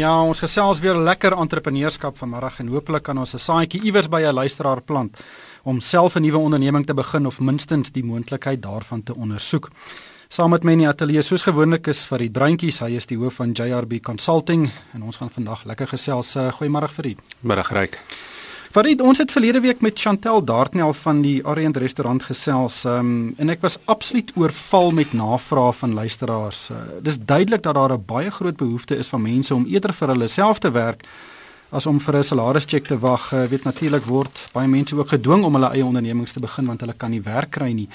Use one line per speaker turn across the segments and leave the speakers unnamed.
Ja, ons gesels weer lekker entrepreneurskap vanmiddag en hopelik kan ons 'n saadjie iewers by 'n luisteraar plant om self 'n nuwe onderneming te begin of minstens die moontlikheid daarvan te ondersoek. Saam met my in die ateljee soos gewoonlik is vir die breintjies, hy is die hoof van JRB Consulting en ons gaan vandag lekker gesels. Uh, Goeiemôre vir u.
Middag ryk.
Farid, ons het verlede week met Chantel Dartnell van die Orient restaurant gesels, um, en ek was absoluut oorval met navrae van luisteraars. Uh, dis duidelik dat daar 'n baie groot behoefte is van mense om eerder vir hulle self te werk as om vir 'n salarischeck te wag. Uh, weet natuurlik word baie mense ook gedwing om hulle eie ondernemings te begin want hulle kan nie werk kry nie.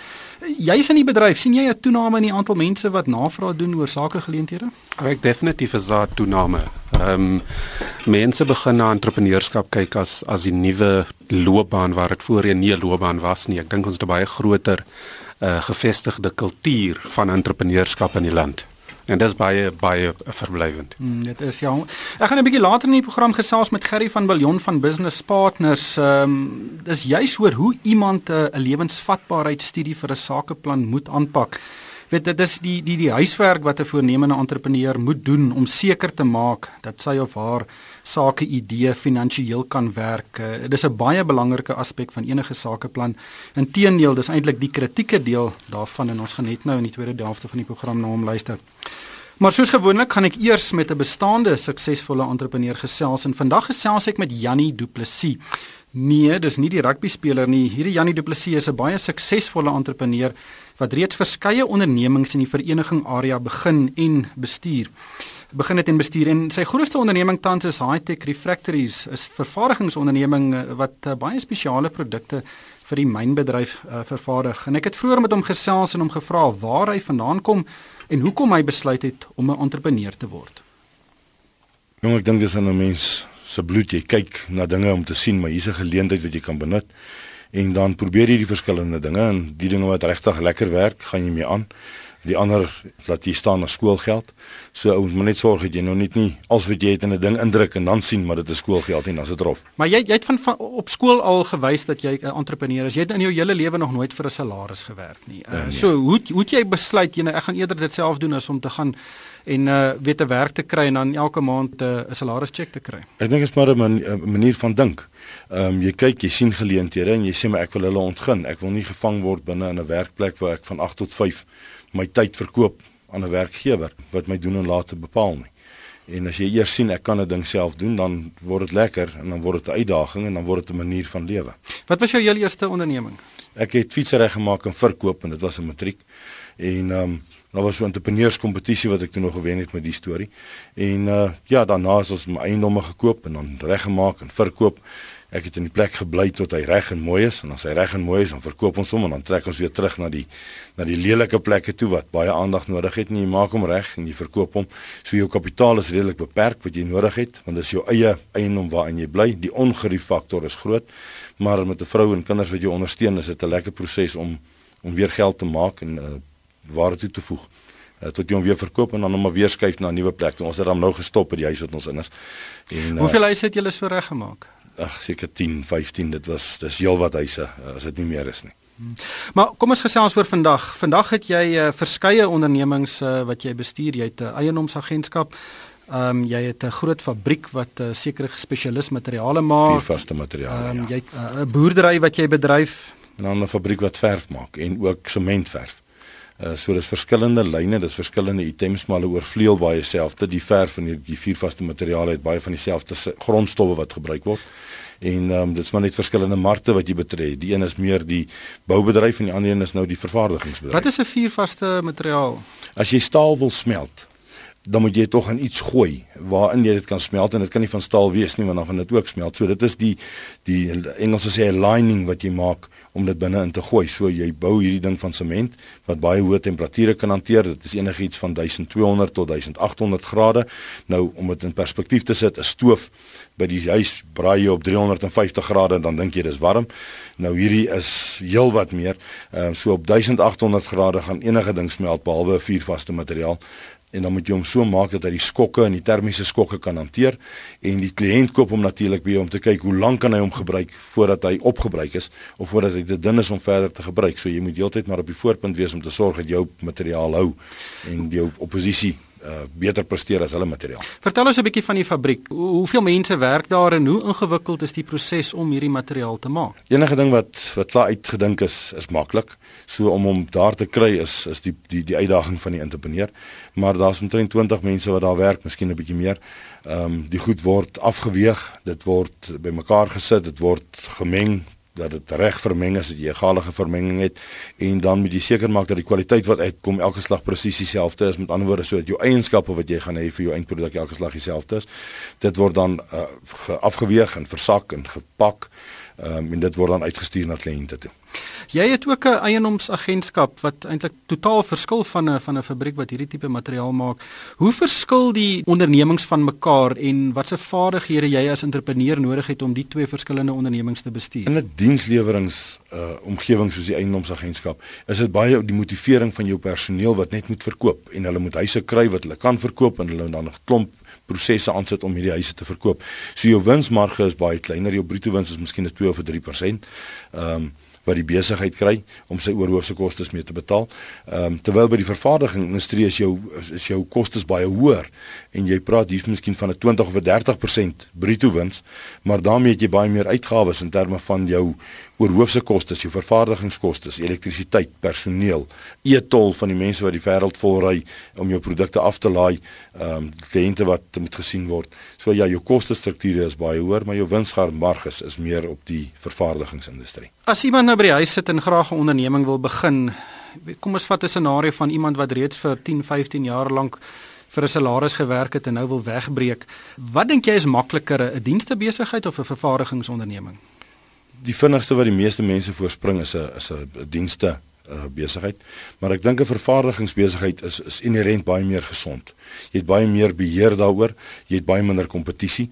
Jy's in die bedryf, sien jy 'n toename in die aantal mense wat navrae doen oor sakegeleenthede?
Ek definitief is daar toename. Ehm um, mense begin na entrepreneurskap kyk as as die nuwe loopbaan waar dit voorheen nie 'n loopbaan was nie. Ek dink ons het 'n baie groter uh, gevestigde kultuur van entrepreneurskap in die land. En dit is baie baie verblywend.
Hmm, dit is ja. Ek gaan 'n bietjie later in die program gesels met Gerry van Billion van Business Partners. Ehm um, dis juis oor hoe iemand 'n uh, lewensvatbaarheidstudie vir 'n sakeplan moet aanpak. Weet dit is die die die huiswerk wat 'n voornemende entrepreneur moet doen om seker te maak dat sy of haar sake idee finansiëel kan werk. Uh, dis 'n baie belangrike aspek van enige sakeplan. Inteendeel, dis eintlik die kritieke deel daarvan en ons gaan net nou in die tweede helfte van die program na hom luister. Maar soos gewoonlik gaan ek eers met 'n bestaande suksesvolle entrepreneur gesels en vandag gesels ek met Jannie Du Plessis. Nee, dis nie die rugby speler nie. Hierdie Jannie Du Plessis is 'n baie suksesvolle entrepreneur wat reeds verskeie ondernemings in die vereniging area begin en bestuur. Begin het en bestuur en sy grootste onderneming tans is Hightech Refractories, 'n vervaardigingsonderneming eh, wat uh, baie spesiale produkte vir die mynbedryf uh, vervaardig. En ek het vroeër met hom gesels en hom gevra waar hy vandaan kom en hoekom hy besluit het om 'n entrepreneur te word.
Jong, ek dink dis 'n mens se bloed jy kyk na dinge om te sien, maar hier's 'n geleentheid wat jy kan benut en dan probeer jy die verskillende dinge en die dinge wat regtig lekker werk, gaan jy mee aan. Die ander laat jy staan na skoolgeld. So ou moet net sorg dat jy nou net nie als wat jy het in 'n ding indruk en dan sien maar dit is skoolgeld en dan is dit rof.
Maar jy jy het van, van op skool al gewys dat jy 'n entrepreneur is. Jy het in jou hele lewe nog nooit vir 'n salaris gewerk nie. Uh, nee. So hoe hoe jy besluit jy nou ek gaan eerder dit self doen as om te gaan en uh weet 'n werk te kry en dan elke maand uh, 'n uh, salarischeck te kry.
Ek dink dit is maar 'n man, manier van dink. Ehm um, jy kyk, jy sien geleenthede en jy sê maar ek wil hulle ontgin. Ek wil nie gevang word binne in 'n werkplek waar ek van 8 tot 5 my tyd verkoop aan 'n werkgewer wat my doen en laat bepaal nie. En as jy eers sien ek kan 'n ding self doen, dan word dit lekker en dan word dit 'n uitdaging en dan word dit 'n manier van lewe.
Wat was jou heel eerste onderneming?
Ek het fietsry gemaak en verkoop en dit was 'n matriek. En ehm um, Daar was so 'n entrepreneurskompetisie wat ek toe nog gewen het met die storie. En uh ja, daarna is ons my eiendomme gekoop en dan reggemaak en verkoop. Ek het in die plek gebly tot hy reg en mooi is en as hy reg en mooi is, dan verkoop ons hom en dan trek ons weer terug na die na die lelike plekke toe wat baie aandag nodig het en jy maak hom reg en jy verkoop hom. So jou kapitaal is redelik beperk wat jy nodig het want dit is jou eie eiendom waarin jy bly. Die ongerief faktor is groot, maar met 'n vrou en kinders wat jou ondersteun, is dit 'n lekker proses om om weer geld te maak en uh waar toe te voeg uh, tot jy hom weer verkoop en dan hom weer skuif na 'n nuwe plek. Ons het hom nou gestop by die huis wat ons in is.
En uh, Hoeveel huise het julle so reggemaak?
Ag, seker 10, 15. Dit was dis heelwat huise uh, as dit nie meer is nie.
Hmm. Maar kom ons gesels oor vandag. Vandag het jy uh, verskeie ondernemings uh, wat jy bestuur. Jy het 'n uh, eienoomsagentskap. Ehm um, jy het 'n groot fabriek wat uh, sekere spesialis materiale maak.
Vier vaste materiale. Ehm um,
ja. jy 'n uh, boerdery wat jy bedryf.
En dan 'n fabriek wat verf maak en ook sementverf. Uh, so dis verskillende lyne, dis verskillende items maar hulle oorvleuel baie selfde. Die verf en die, die viervaste materiale het baie van dieselfde grondstowwe wat gebruik word. En ehm um, dit's maar net verskillende markte wat jy betref. Die een is meer die boubedryf en die ander een is nou die vervaardigingsbedryf.
Wat is 'n viervaste materiaal?
As jy staal wil smelt, dan moet jy tog aan iets gooi waarin jy dit kan smelt en dit kan nie van staal wees nie want dan gaan dit ook smelt. So dit is die die Engelse sê lining wat jy maak om dit binne in te gooi. So jy bou hierdie ding van sement wat baie hoë temperature kan hanteer. Dit is enigiets van 1200 tot 1800 grade. Nou om dit in perspektief te sit, 'n stoof by die huis braai jy op 350 grade en dan dink jy dis warm. Nou hierdie is heelwat meer. Ehm uh, so op 1800 grade gaan enige ding smelt behalwe vuurvaste materiaal en dan moet jy hom so maak dat hy die skokke en die termiese skokke kan hanteer en die kliënt koop hom natuurlik by om te kyk hoe lank kan hy hom gebruik voordat hy opgebruik is of voordat hy te dun is om verder te gebruik. So jy moet heeltyd maar op die voorpunt wees om te sorg dat jou materiaal hou en jou oppositie uh, beter presteer as hulle materiaal.
Vertel ons 'n bietjie van die fabriek. Hoe, hoeveel mense werk daar en hoe ingewikkeld is die proses om hierdie materiaal te maak?
Enige ding wat wat klaar uitgedink is, is maklik. So om hom daar te kry is is die die die uitdaging van die entrepreneur. Maar daar's omtrent 20 mense wat daar werk, miskien 'n bietjie meer. Ehm um, die goed word afgeweeg, dit word bymekaar gesit, dit word gemeng, dat dit reg vermeng is, dat jy 'n galige vermenging het en dan moet jy seker maak dat die kwaliteit wat uitkom elke slag presies dieselfde is. Met ander woorde, sodat jou eienskappe wat jy gaan hê vir jou eindproduk elke slag dieselfde is. Dit word dan uh, afgeweeg en versak en gepak um, en dit word dan uitgestuur na kliënte toe.
Jy het ook 'n eienoomsagentskap wat eintlik totaal verskil van 'n van 'n fabriek wat hierdie tipe materiaal maak. Hoe verskil die ondernemings van mekaar en watse vaardighede jy as entrepreneur nodig het om die twee verskillende ondernemings te bestuur?
In 'n dienslewerings uh omgewing soos die eienoomsagentskap, is dit baie die motivering van jou personeel wat net moet verkoop en hulle moet huise kry wat hulle kan verkoop en hulle dan 'n klomp prosesse aansit om hierdie huise te verkoop. So jou winsmarge is baie kleiner, jou bruto wins is miskien 'n 2 of 3%. Ehm um, wat die besigheid kry om sy oorhoofse kostes mee te betaal. Ehm um, terwyl by die vervaardiging industrie is jou is jou kostes baie hoër en jy praat hier's miskien van 'n 20 of 'n 30% bruto wins, maar daarmee het jy baie meer uitgawes in terme van jou oorhoofse kostes, jou vervaardigingskostes, elektrisiteit, personeel, e-tol van die mense wat die wêreld vol ry om jou produkte af te laai, ehm um, kliënte wat moet gesien word. So ja, jou kostestrukture is baie hoër, maar jou winsmarges is meer op die vervaardigingsindustrie.
As iemand nou by die huis sit en graag 'n onderneming wil begin, kom ons vat 'n scenario van iemand wat reeds vir 10, 15 jaar lank vir 'n salaris gewerk het en nou wil wegbreek. Wat dink jy is makliker, 'n dienstebesigheid of 'n vervaardigingsonderneming?
Die vinnigste wat die meeste mense voorspring is 'n is 'n dienste uh, besigheid, maar ek dink 'n vervaardigingsbesigheid is is inherënt baie meer gesond. Jy het baie meer beheer daaroor, jy het baie minder kompetisie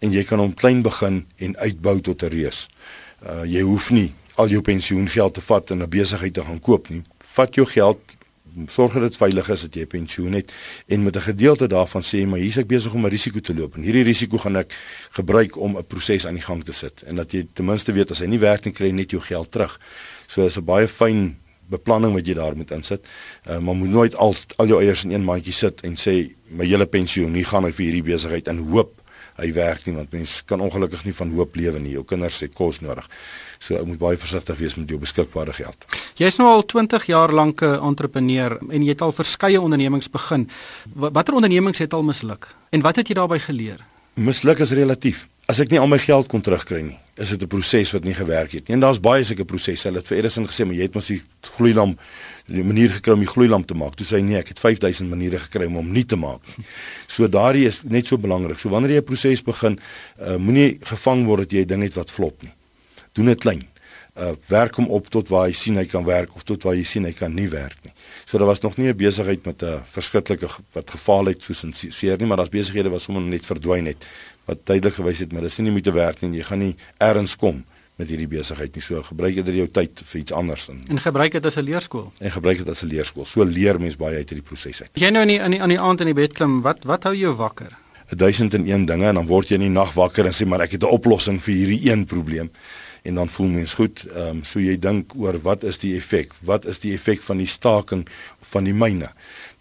en jy kan hom klein begin en uitbou tot 'n reus. Uh jy hoef nie al jou pensioengeld te vat en 'n besigheid te gaan koop nie. Vat jou geld sorg dat dit veilig is dat jy pensioen het en met 'n gedeelte daarvan sê maar hier's ek besig om 'n risiko te loop en hierdie risiko gaan ek gebruik om 'n proses aan die gang te sit en dat jy ten minste weet as hy nie werk nie kry net jou geld terug. So is 'n baie fyn beplanning wat jy daar moet insit. Uh, maar moet nooit al al jou eiers in een mandjie sit en sê my hele pensioen nie gaan ek vir hierdie besigheid in hoop hy werk nie want mens kan ongelukkig nie van hoop lewe nie. Jou kinders het kos nodig. So jy moet baie versigtig wees met jou beskikbare geld.
Jy's nou al 20 jaar lank 'n entrepreneur en jy het al verskeie ondernemings begin. Watter ondernemings het al misluk? En wat het jy daarbey geleer?
Misluk is relatief. As ek nie al my geld kon terugkry nie, is dit 'n proses wat nie gewerk het nie. En daar's baie sulke prosesse. Hulle het vir Edison gesê, "Maar jy het mos die gloeilamp die manier gekry om die gloeilamp te maak." Toe sê hy, "Nee, ek het 5000 maniere gekry om hom nie te maak nie." So daardie is net so belangrik. So wanneer jy 'n proses begin, uh, moenie gevang word dat jy 'n ding het wat flop nie doen dit klein. Uh werk hom op tot waar hy sien hy kan werk of tot waar jy sien hy kan nie werk nie. So daar was nog nie 'n besigheid met 'n verskriklike wat gefaal het soos in seer nie, maar daar's besighede wat sommer net verdwyn het wat tydelik gewys het maar dis nie moet te werk nie. Jy gaan nie ergens kom met hierdie besigheid nie. So gebruik dit jou tyd vir iets anders
in. En gebruik dit as 'n leerskool.
En gebruik dit as 'n leerskool. So leer mens baie uit hierdie proses uit.
Jy nou in die, in die, aan die aand in die bed klim, wat wat hou jou wakker?
1001 dinge en dan word jy in die nag wakker en sê maar ek het 'n oplossing vir hierdie een probleem en dan voel mens goed. Ehm um, so jy dink oor wat is die effek? Wat is die effek van die staking van die myne?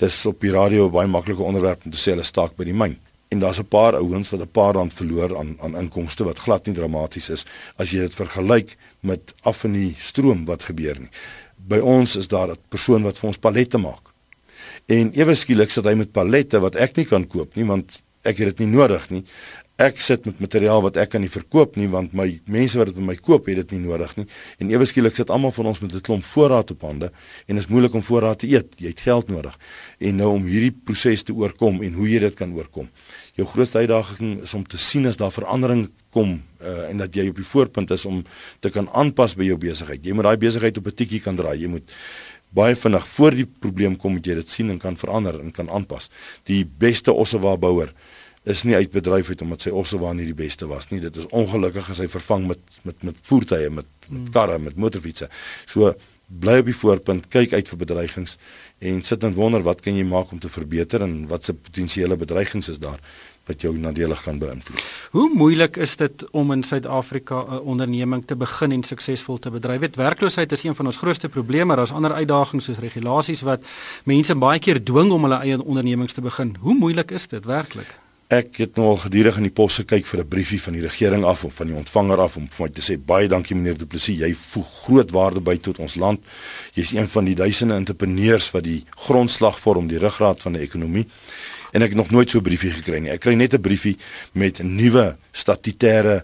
Dis op die radio baie maklike onderwerp om te sê hulle staak by die myn. En daar's 'n paar ouens wat 'n paar rand verloor aan aan inkomste wat glad nie dramaties is as jy dit vergelyk met af in die stroom wat gebeur nie. By ons is daar 'n persoon wat vir ons pallette maak. En ewe skielik sit hy met pallette wat ek nie kan koop nie want ek het dit nie nodig nie ek sit met materiaal wat ek kan nie verkoop nie want my mense wat dit by my koop het dit nie nodig nie. En ewe skielik sit almal van ons met 'n klomp voorraad op hande en is moeilik om voorraad te eet. Jy het geld nodig. En nou om hierdie proses te oorkom en hoe jy dit kan oorkom. Jou grootste uitdaging is om te sien as daar verandering kom uh, en dat jy op die voorpunt is om te kan aanpas by jou besigheid jy moet daai besigheid op 'n tikkie kan draai. Jy moet baie vinnig voor die probleem kom moet jy dit sien en kan verander en kan aanpas. Die beste ossewa bouer is nie uit bedryf uit omdat sy ossewa nie die beste was nie. Dit is ongelukkig as hy vervang met met met voertuie, met met hmm. karre, met motorfietsse. So bly op die voorpunt, kyk uit vir bedreigings en sit en wonder wat kan jy maak om te verbeter en wat se potensiële bedreigings is daar. wat jou nadelig kan beïnvloed.
Hoe moeilik is dit om in Suid-Afrika 'n onderneming te begin en suksesvol te bedryf? Weet werkloosheid is een van ons grootste probleme, maar daar's ander uitdagings soos regulasies wat mense baie keer dwing om hulle eie ondernemings te begin. Hoe moeilik is dit werklik?
Ek het nou al gedurig in die pos gekyk vir 'n briefie van die regering af of van die ontvanger af om vir my te sê baie dankie meneer Du Plessis, jy voeg groot waarde by tot ons land. Jy's een van die duisende entrepreneurs wat die grondslag vorm, die ruggraat van die ekonomie en ek het nog nooit so 'n briefie gekry nie. Ek kry net 'n briefie met nuwe statutêre uh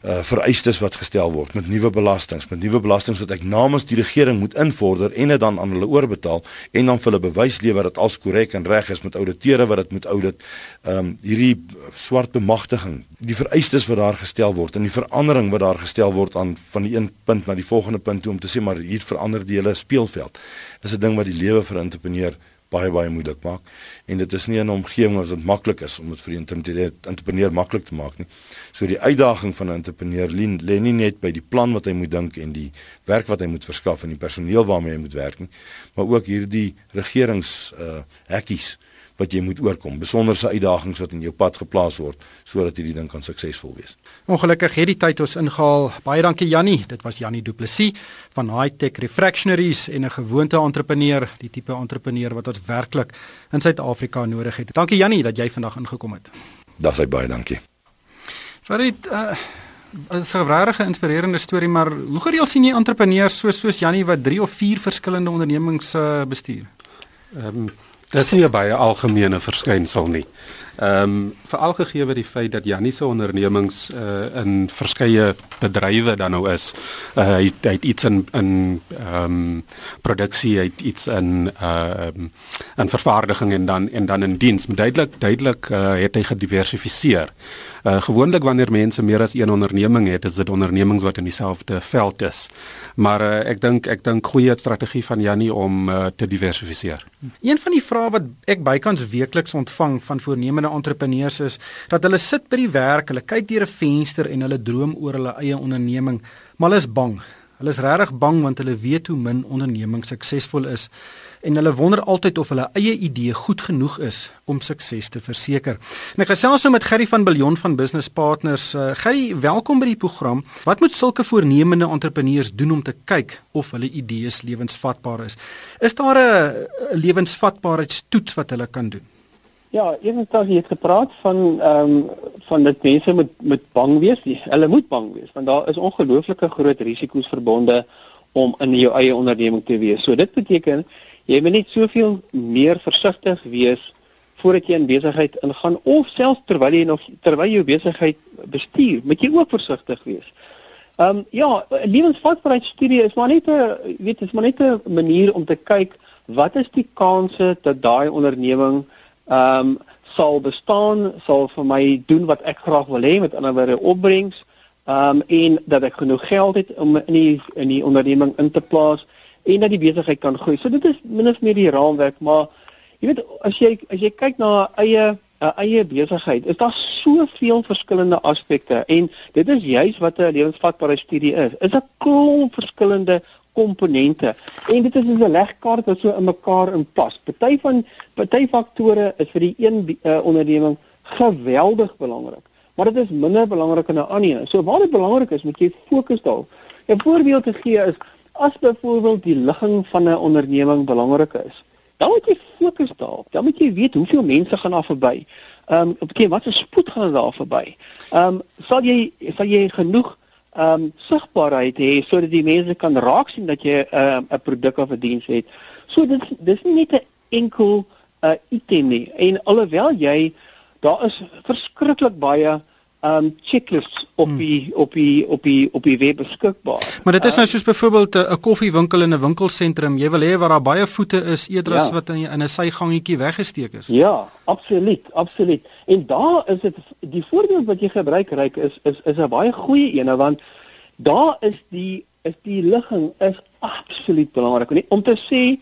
vereistes wat gestel word met nuwe belastings, met nuwe belastings wat ek namens die regering moet invorder en dit dan aan hulle oorbetaal en dan vir hulle bewys lewer dat alles korrek en reg is met ouditeure wat dit moet audit. Um hierdie swart bemagtiging, die vereistes wat daar gestel word en die verandering wat daar gestel word aan van die een punt na die volgende punt toe om te sê maar hier verander die hele speelveld. Is 'n ding wat die lewe vir 'n entrepreneur baie baie moeilik maak en dit is nie 'n omgewing wat dit maklik is om dit vir die entrepreneur maklik te maak nie. So die uitdaging van 'n entrepreneur lê nie net by die plan wat hy moet dink en die werk wat hy moet verskaf en die personeel waarmee hy moet werk nie, maar ook hierdie regerings uh hekkies wat jy moet oorkom, besonderse uitdagings wat in jou pad geplaas word sodat hierdie ding kan suksesvol wees.
Ongelukkig het die tyd ons ingehaal. Baie dankie Jannie. Dit was Jannie Du Plessis van High Tech Refractionaries en 'n gewoonte entrepreneur, die tipe entrepreneur wat ons werklik in Suid-Afrika nodig het. Dankie Jannie dat jy vandag ingekom het.
Dis hy baie dankie.
Farid, uh is 'n regtig inspirerende storie, maar hoe gereeld sien jy entrepreneurs soos soos Jannie wat 3 of 4 verskillende ondernemings uh, bestuur?
Ehm um, Dit is nie 'n baie algemene verskynsel nie. Ehm um, veral gegee die feit dat Jannie se ondernemings uh, in verskeie bedrywe dan nou is. Uh, hy, hy het iets in in ehm um, produksie, hy het iets in ehm uh, in vervaardiging en dan en dan in diens. Duidelik duidelik uh, het hy gediversifiseer. Uh, gewoonlik wanneer mense meer as een onderneming het, is dit ondernemings wat in dieselfde veld is. Maar uh, ek dink ek dink goeie strategie van Jannie om uh, te diversifiseer.
Een van die vrae wat ek bykans weekliks ontvang van voornemende entrepreneurs is dat hulle sit by die werk, hulle kyk deur 'n venster en hulle droom oor hulle eie onderneming, maar hulle is bang. Hulle is regtig bang want hulle weet hoe min ondernemings suksesvol is en hulle wonder altyd of hulle eie idee goed genoeg is om sukses te verseker. En ek gesels nou met Gerry van Billion van Business Partners. Uh, Gerry, welkom by die program. Wat moet sulke voornemende entrepreneurs doen om te kyk of hulle idees lewensvatbaar is? Is daar 'n lewensvatbaarheidstoets wat hulle kan doen?
Ja, jy het gepraat van ehm um, van dit mense met met bang wees. Hulle moet bang wees want daar is ongelooflike groot risiko's verbonde om in jou eie onderneming te wees. So dit beteken jy moet net soveel meer versigtig wees voordat jy in besigheid ingaan of selfs terwyl jy nog terwyl jy besigheid bestuur, moet jy ook versigtig wees. Ehm um, ja, lewensvatbaarheidstudie is maar net 'n weet is maar net 'n manier om te kyk wat is die kanse dat daai onderneming ehm um, sal bestaan, sal vir my doen wat ek graag wil hê met ander woorde opbrengs, ehm um, en dat ek genoeg geld het om in die in die onderneming in te plaas en dat die besigheid kan groei. So dit is min of meer die raamwerk, maar jy weet as jy as jy kyk na eie 'n eie besigheid, is daar soveel verskillende aspekte en dit is juis wat 'n lewensvatbare studie is. Is 'n klomp verskillende komponente en dit is 'n legkaart wat so in mekaar inpas. Party van party faktore is vir die een uh, onderneming geweldig belangrik, maar dit is minder belangrik in 'n ander. So waar dit belangrik is, moet jy fokus daarop. 'n Voorbeeld te gee is as byvoorbeeld die ligging van 'n onderneming belangrik is, dan moet jy fokus daarop. Dan moet jy weet hoeveel mense gaan daar verby. Ehm um, okay, wat se spoed gaan daar verby? Ehm um, sal jy sal jy genoeg ehm um, sigbaarheid hê sodat die mense kan raak sien dat jy 'n uh, 'n produk of 'n diens het. So dit dis nie net 'n enkel 'n uh, item nie. En alhoewel jy daar is verskriklik baie um checklists op hmm. die op die op die op die web beskikbaar.
Maar dit is nou soos byvoorbeeld 'n koffiewinkel in 'n winkelsentrum. Jy wil hê waar daar baie voete is eerder as ja. wat in 'n sygangetjie weggesteek is.
Ja, absoluut, absoluut. En daar is dit die voorbeeld wat jy gebruik ryk is is is 'n baie goeie een want daar is die is die ligging is absoluut belangrik. Om te sê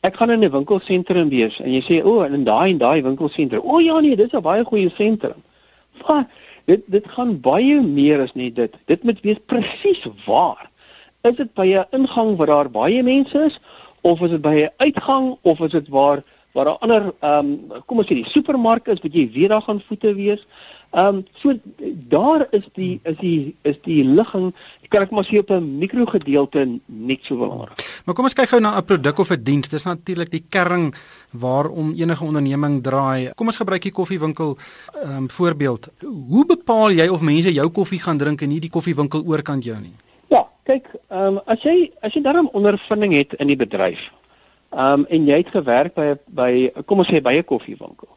ek gaan in 'n winkelsentrum wees en jy sê o, oh, in daai en daai winkelsentrum. O oh, ja nee, dis 'n baie goeie sentrum. Maar dit dit gaan baie meer as net dit. Dit moet wees presies waar. Is dit by 'n ingang waar daar baie mense is of is dit by 'n uitgang of is dit waar waar daar ander ehm um, kom ons sê die supermark is, moet jy weet daar gaan voete wees. Ehm um, so daar is die is die is die ligging kan ek maar sê op 'n mikrogedeelte net so belangrik.
Maar kom ons kyk gou na 'n produk of 'n diens. Dis natuurlik die kern waarom enige onderneming draai. Kom ons gebruik die koffiewinkel ehm um, voorbeeld. Hoe bepaal jy of mense jou koffie gaan drink en nie die koffiewinkel oorkant jou nie?
Ja, kyk, ehm um, as jy as jy daarom ondervinding het in die bedryf. Ehm um, en jy het gewerk by by kom ons sê by 'n koffiewinkel.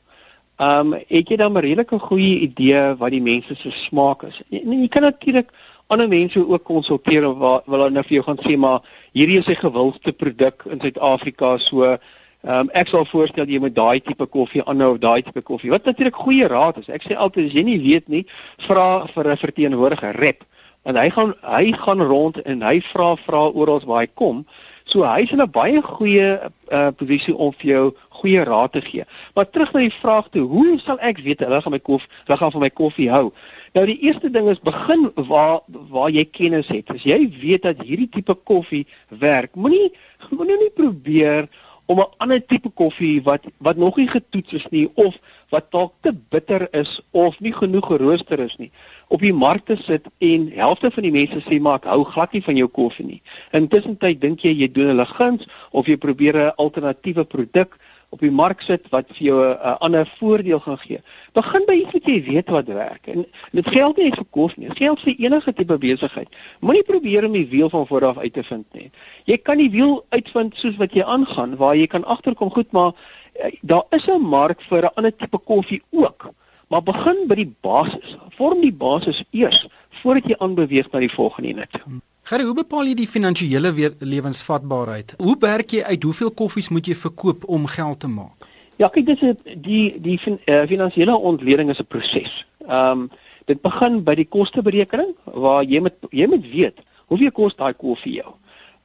Ehm um, het jy dan 'n redelike goeie idee wat die mense se smaak is. Jy, jy kan natuurlik ander mense ook konsulteer waar wil hulle nou vir jou gaan sê maar hierdie is 'n gewildste produk in Suid-Afrika so ehm um, ek sal voorstel jy moet daai tipe koffie aanhou of daai tipe koffie. Wat natuurlik goeie raad is. Ek sê altyd as jy nie weet nie vra vir 'n verteenwoordiger rep. En hy gaan hy gaan rond en hy vra vra oral waar hy kom. So hy's in 'n baie goeie uh, posisie om vir jou goeie raad te gee maar terug na die vraag toe hoe sal ek weet hulle gaan my koffie hulle gaan van my koffie hou Nou die eerste ding is begin waar waar jy kennis het. As jy weet dat hierdie tipe koffie werk, moenie moenie nie probeer om 'n ander tipe koffie wat wat nog nie getoets is nie of wat dalk te bitter is of nie genoeg gerooster is nie op die mark te sit en helfte van die mense sê maar ek hou glad nie van jou koffie nie. Intussen tyd dink jy jy doen hulle guns of jy probeer 'n alternatiewe produk op die mark sit wat vir jou 'n uh, ander voordeel gaan gee. Begin by iets wat jy weet wat werk. En dit geld nie net vir kos nie, dit geld vir enige tipe besigheid. Moenie probeer om die wiel van voor af uit te vind nie. Jy kan die wiel uitvind soos wat jy aangaan waar jy kan agterkom goed maar uh, daar is 'n mark vir 'n ander tipe koffie ook. Maar begin by die basis. Vorm die basis eers voordat jy aanbeweeg na die volgende net.
Gerry, hoe bepaal jy die finansiële lewensvatbaarheid? Hoe werk jy uit hoeveel koffies moet jy verkoop om geld te maak?
Ja, kyk dis die die fin, uh, finansiële ontleding is 'n proses. Ehm um, dit begin by die kosteberekening waar jy moet jy moet weet hoeveel kos daai koffie jou.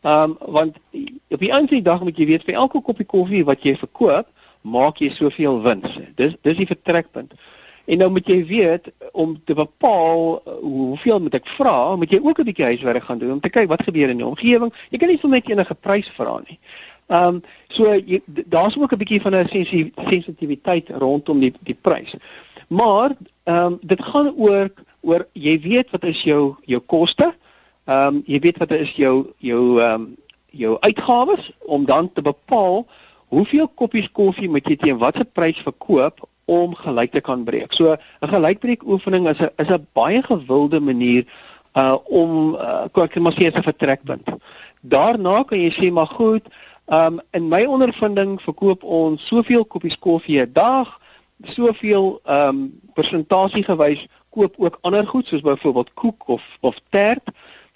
Ehm um, want op die einde dag moet jy weet vir elke koppie koffie wat jy verkoop, maak jy soveel wins. Dis dis die vertrekpunt. En nou moet jy weet om te bepaal uh, hoeveel moet ek vra, moet jy ook 'n bietjie huiswerk gaan doen om te kyk wat gebeur in die omgewing. Jy kan nie sommer net enige prys vra nie. Ehm um, so daar's ook 'n bietjie van 'n sensitiwiteit rondom die die prys. Maar ehm um, dit gaan oor oor jy weet wat is jou jou koste? Ehm um, jy weet wat is jou jou ehm um, jou uitgawes om dan te bepaal hoeveel koppies koffie moet jy teen watter prys verkoop om gelyk te kan breek. So 'n gelykbreek oefening is 'n is 'n baie gewilde manier uh om uh, ek kan maar 'n vertrekpunt. Daarna kan jy sê maar goed, um in my ondervinding verkoop ons soveel koppies koffie 'n dag, soveel um persentasie gewys koop ook ander goed soos byvoorbeeld koek of of tert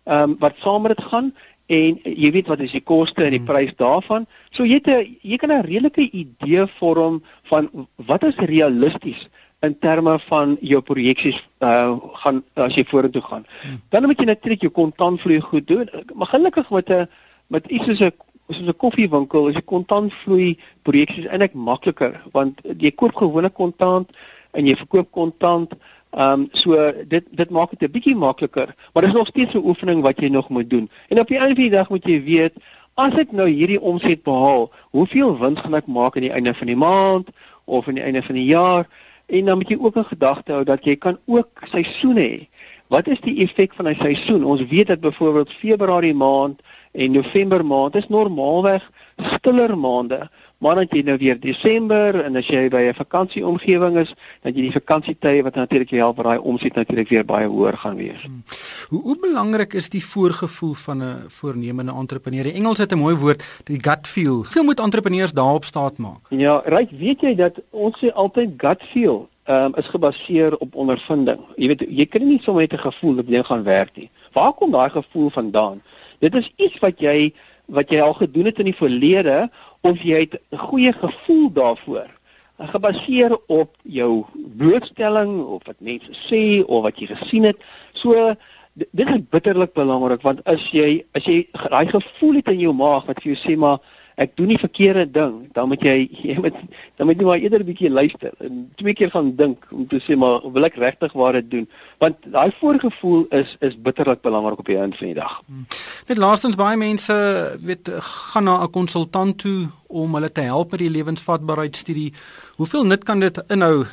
um wat saam met dit gaan en jy weet wat is die koste en die hmm. prys daarvan. So jy het 'n jy kan 'n redelike idee vorm van wat is realisties in terme van jou projeksies uh gaan as jy vorentoe gaan. Hmm. Dan moet jy natuurlik jou kontantvloei goed doen. Maar gelukkig met 'n met iets soos 'n soos 'n koffiewinkel is die kontantvloei projeksies eintlik makliker want jy koop gewone kontant en jy verkoop kontant Ehm um, so dit dit maak dit 'n bietjie makliker, maar dis nog steeds 'n oefening wat jy nog moet doen. En op die einde van die dag moet jy weet, as ek nou hierdie omset behaal, hoeveel wins gaan ek maak aan die einde van die maand of aan die einde van die jaar? En dan moet jy ook in gedagte hou dat jy kan ook seisoene hê. Wat is die effek van 'n seisoen? Ons weet dat byvoorbeeld Februarie maand en November maand is normaalweg stiller maande. Maar dan jy nou weer Desember en as jy by 'n vakansieomgewing is, dan jy die vakansietye wat natuurlik help raai omset natuurlik weer baie hoër gaan wees. Hmm.
Hoe hoe belangrik is die voorgevoel van 'n voornemende entrepreneur? Die Engels het 'n mooi woord, die gut feel. Hoeveel moet entrepreneurs daarop staat maak?
Ja, reg, weet jy dat ons sê altyd gut feel um, is gebaseer op ondervinding. Jy weet, jy kan nie sommer net 'n gevoel op jy gaan werk nie. Waar kom daai gevoel vandaan? Dit is iets wat jy wat jy al gedoen het in die verlede of jy het 'n goeie gevoel daarvoor gebaseer op jou blootstelling of wat mense sê of wat jy gesien het. So dit is bitterlik belangrik want as jy as jy daai gevoel het in jou maag wat vir jou sê maar ek doen die verkeerde ding, dan moet jy jy moet dan moet jy maar eerder 'n bietjie luister en twee keer van dink om te sê maar wil ek regtig waar dit doen? Want daai voorgevoel is is bitterlik belangrik op die einde van die dag. Hmm.
Net laastens baie mense weet gaan na 'n konsultant toe om hulle te help met die lewensvatbaarheidstudie. Hoeveel nut kan dit inhou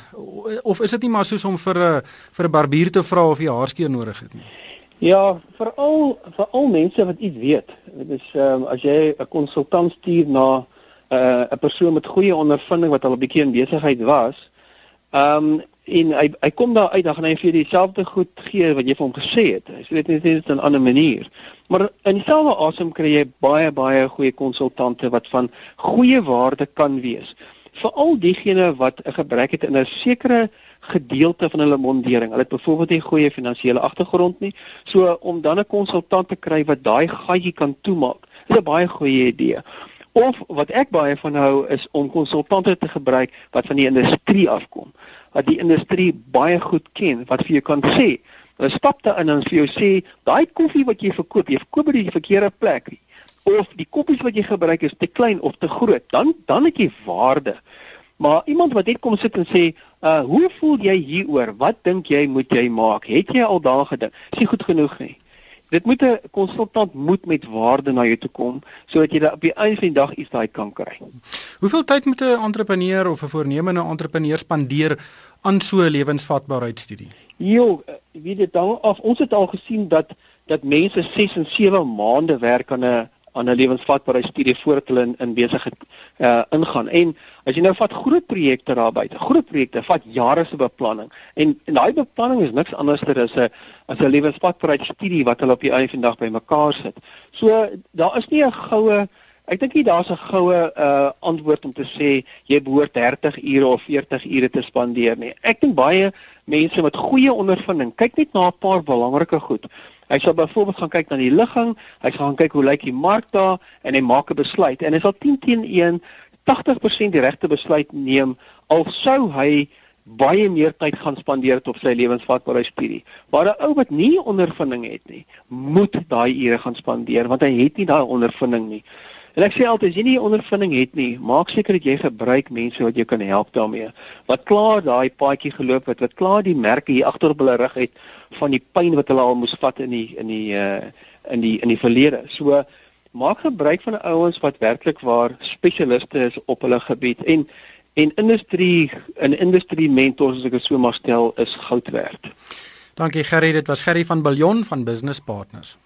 of is dit nie maar soos om vir 'n vir 'n barbier te vra of jy haarskeer nodig het nie?
Ja, veral vir al mense wat iets weet. Dit is ehm um, as jy 'n konsultant stuur na 'n uh, persoon met goeie ondervinding wat al 'n bietjie in besigheid was, ehm um, en hy hy kom daar uit dan gaan hy vir dieselfde goed gee wat jy vir hom gesê het. Hy sê dit net in 'n ander manier. Maar in dieselfde asem kry jy baie baie goeie konsultante wat van goeie waarde kan wees. Veral diegene wat 'n gebrek het in 'n sekere gedeelte van hulle mondering. Hulle het byvoorbeeld nie goeie finansiële agtergrond nie. So om dan 'n konsultant te kry wat daai gatjie kan toemaak, is 'n baie goeie idee. Of wat ek baie van hou is om konsultante te gebruik wat van die industrie afkom, wat die industrie baie goed ken, wat vir jou kan sê, hulle stap daar in en vir jou sê, daai koffie wat jy verkoop, jy verkoop dit die verkeerde plek. Of die koppies wat jy gebruik is te klein of te groot, dan dan het jy waarde. Maar iemand wat net kom sit en sê, Uh hoe voel jy hieroor? Wat dink jy moet jy maak? Het jy al daar gedink? Is nie goed genoeg nie. Dit moet 'n konsultant moet met waarde na jou toe kom sodat jy op die einde van die dag iets daai kan kry.
Hoeveel tyd moet 'n entrepreneur of 'n voornemende entrepreneur spandeer aan so 'n lewensvatbaarheidstudie?
Jo, weet dit dan of ons het al gesien dat dat mense 6 en 7 maande werk aan 'n aan 'n lewensvatbaarheidstudie voordat hulle in, in besigheid uh ingaan. En as jy nou vat groot projekte daar buite, groot projekte vat jare se beplanning. En en daai beplanning is niks anderster as 'n as 'n lewensvatbaarheidstudie wat hulle op die einde dag bymekaar sit. So daar is nie 'n goue ek dink nie daar's 'n goue uh antwoord om te sê jy behoort 30 ure of 40 ure te spandeer nie. Ek dink baie mense met goeie ondervinding kyk net na 'n paar belangrike goed. Hy sal byvoorbeeld gaan kyk na die ligging, hy sal gaan kyk hoe lyk die mark daar en hy maak 'n besluit en hy sal 10 teen 1 80% die regte besluit neem al sou hy baie meer tyd gaan spandeer op sy lewensvatbaarheidstudie. Maar 'n ou wat nie ondervinding het nie, moet daai ure gaan spandeer want hy het nie daai ondervinding nie. En ek sê altyd as jy nie ondervinding het nie, maak seker dat jy gebruik mense wat jou kan help daarmee. Wat klaar daai paadjie geloop het, wat klaar die merke hier agter op hulle rug het van die pyn wat hulle al moes vat in die in die uh in die in die verlede. So maak gebruik van ouens wat werklik waar spesialiste is op hulle gebied en en industrie 'n industrie mentors as ek dit so mag stel is goud werd.
Dankie Gerry, dit was Gerry van Billion van Business Partners.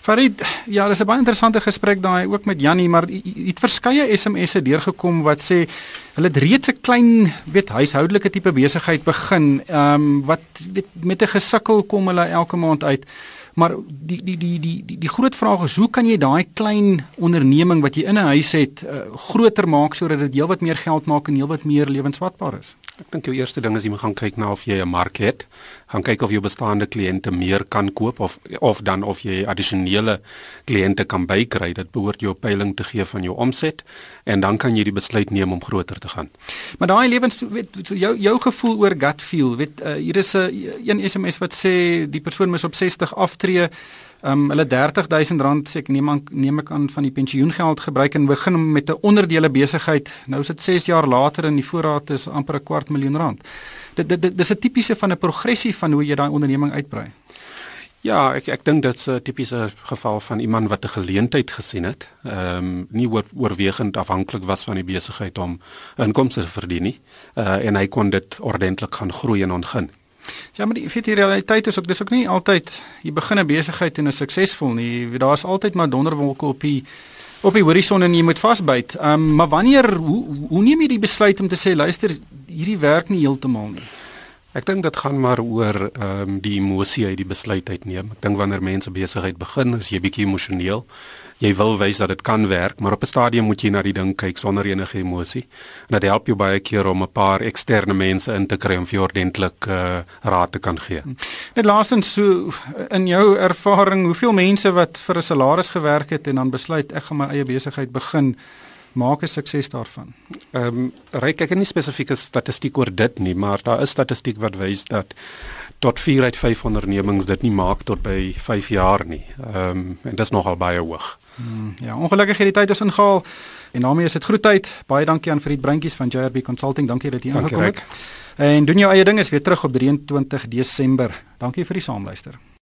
Farid, ja, dis 'n baie interessante gesprek daai ook met Jannie, maar het verskeie SMS'e deurgekom wat sê hulle het reeds 'n klein, weet, huishoudelike tipe besigheid begin, ehm um, wat weet, met 'n gesukkel kom hulle elke maand uit. Maar die die die die die die groot vraag is hoe kan jy daai klein onderneming wat jy in 'n huis het uh, groter maak sodat dit heelwat meer geld maak en heelwat meer lewensvatbaar is?
Ek dink jou eerste ding is jy moet gaan kyk na of jy 'n mark het gaan kyk of jou bestaande kliënte meer kan koop of of dan of jy addisionele kliënte kan bykry. Dit behoort jou peiling te gee van jou omset en dan kan jy die besluit neem om groter te gaan.
Maar daai lewens weet jou jou gevoel oor gut feel, weet uh, hier is 'n een SMS wat sê die persoon moet op 60 aftree. Ehm um, hulle 30000 rand sê ek neem aan neem ek aan van die pensioengeld gebruik en begin met 'n onderdele besigheid. Nou is dit 6 jaar later en die voorraad is amper 'n kwart miljoen rand dit dit, dit dis 'n tipiese van 'n progressie van hoe jy daai onderneming uitbrei.
Ja, ek ek dink dit's 'n tipiese geval van iemand wat 'n geleentheid gesien het. Ehm um, nie oor, oorwegend afhanklik was van die besigheid om inkomste te verdien nie. Uh en hy kon dit ordentlik gaan groei en ontgin.
Ja, maar die feite realiteit is ook dis ook nie altyd jy begin 'n besigheid en is suksesvol nie. Daar's altyd maar donderwolke op die op die horison en jy moet vasbyt. Ehm um, maar wanneer hoe hoe neem jy die besluit om te sê luister hierdie werk nie heeltemal nie?
Ek dink dit gaan maar oor ehm um, die emosie uit die besluit uitneem. Ek dink wanneer mense besigheid begin, is jy bietjie emosioneel. Jy wil wys dat dit kan werk, maar op 'n stadium moet jy na die ding kyk sonder enige emosie. En dit help jou baie keer om 'n paar eksterne mense in te kry om vir jou ordentlik uh, raad te kan gee.
Net laastens so in jou ervaring, hoeveel mense wat vir 'n salaris gewerk het en dan besluit ek gaan my eie besigheid begin maak 'n sukses daarvan.
Ehm um, reik ek nie spesifieke statistiek oor dit nie, maar daar is statistiek wat wys dat tot 4 uit 5 ondernemings dit nie maak tot by 5 jaar nie. Ehm um, en dit is nogal baie hoog.
Hmm, ja, ongelukkig het die tyd ons ingehaal en daarmee is dit groetheid. Baie dankie aan Fried Bruintjies van JRB Consulting. Dankie dat jy ingekom het. En doen jou eie ding is weer terug op 23 Desember. Dankie vir die saamluister.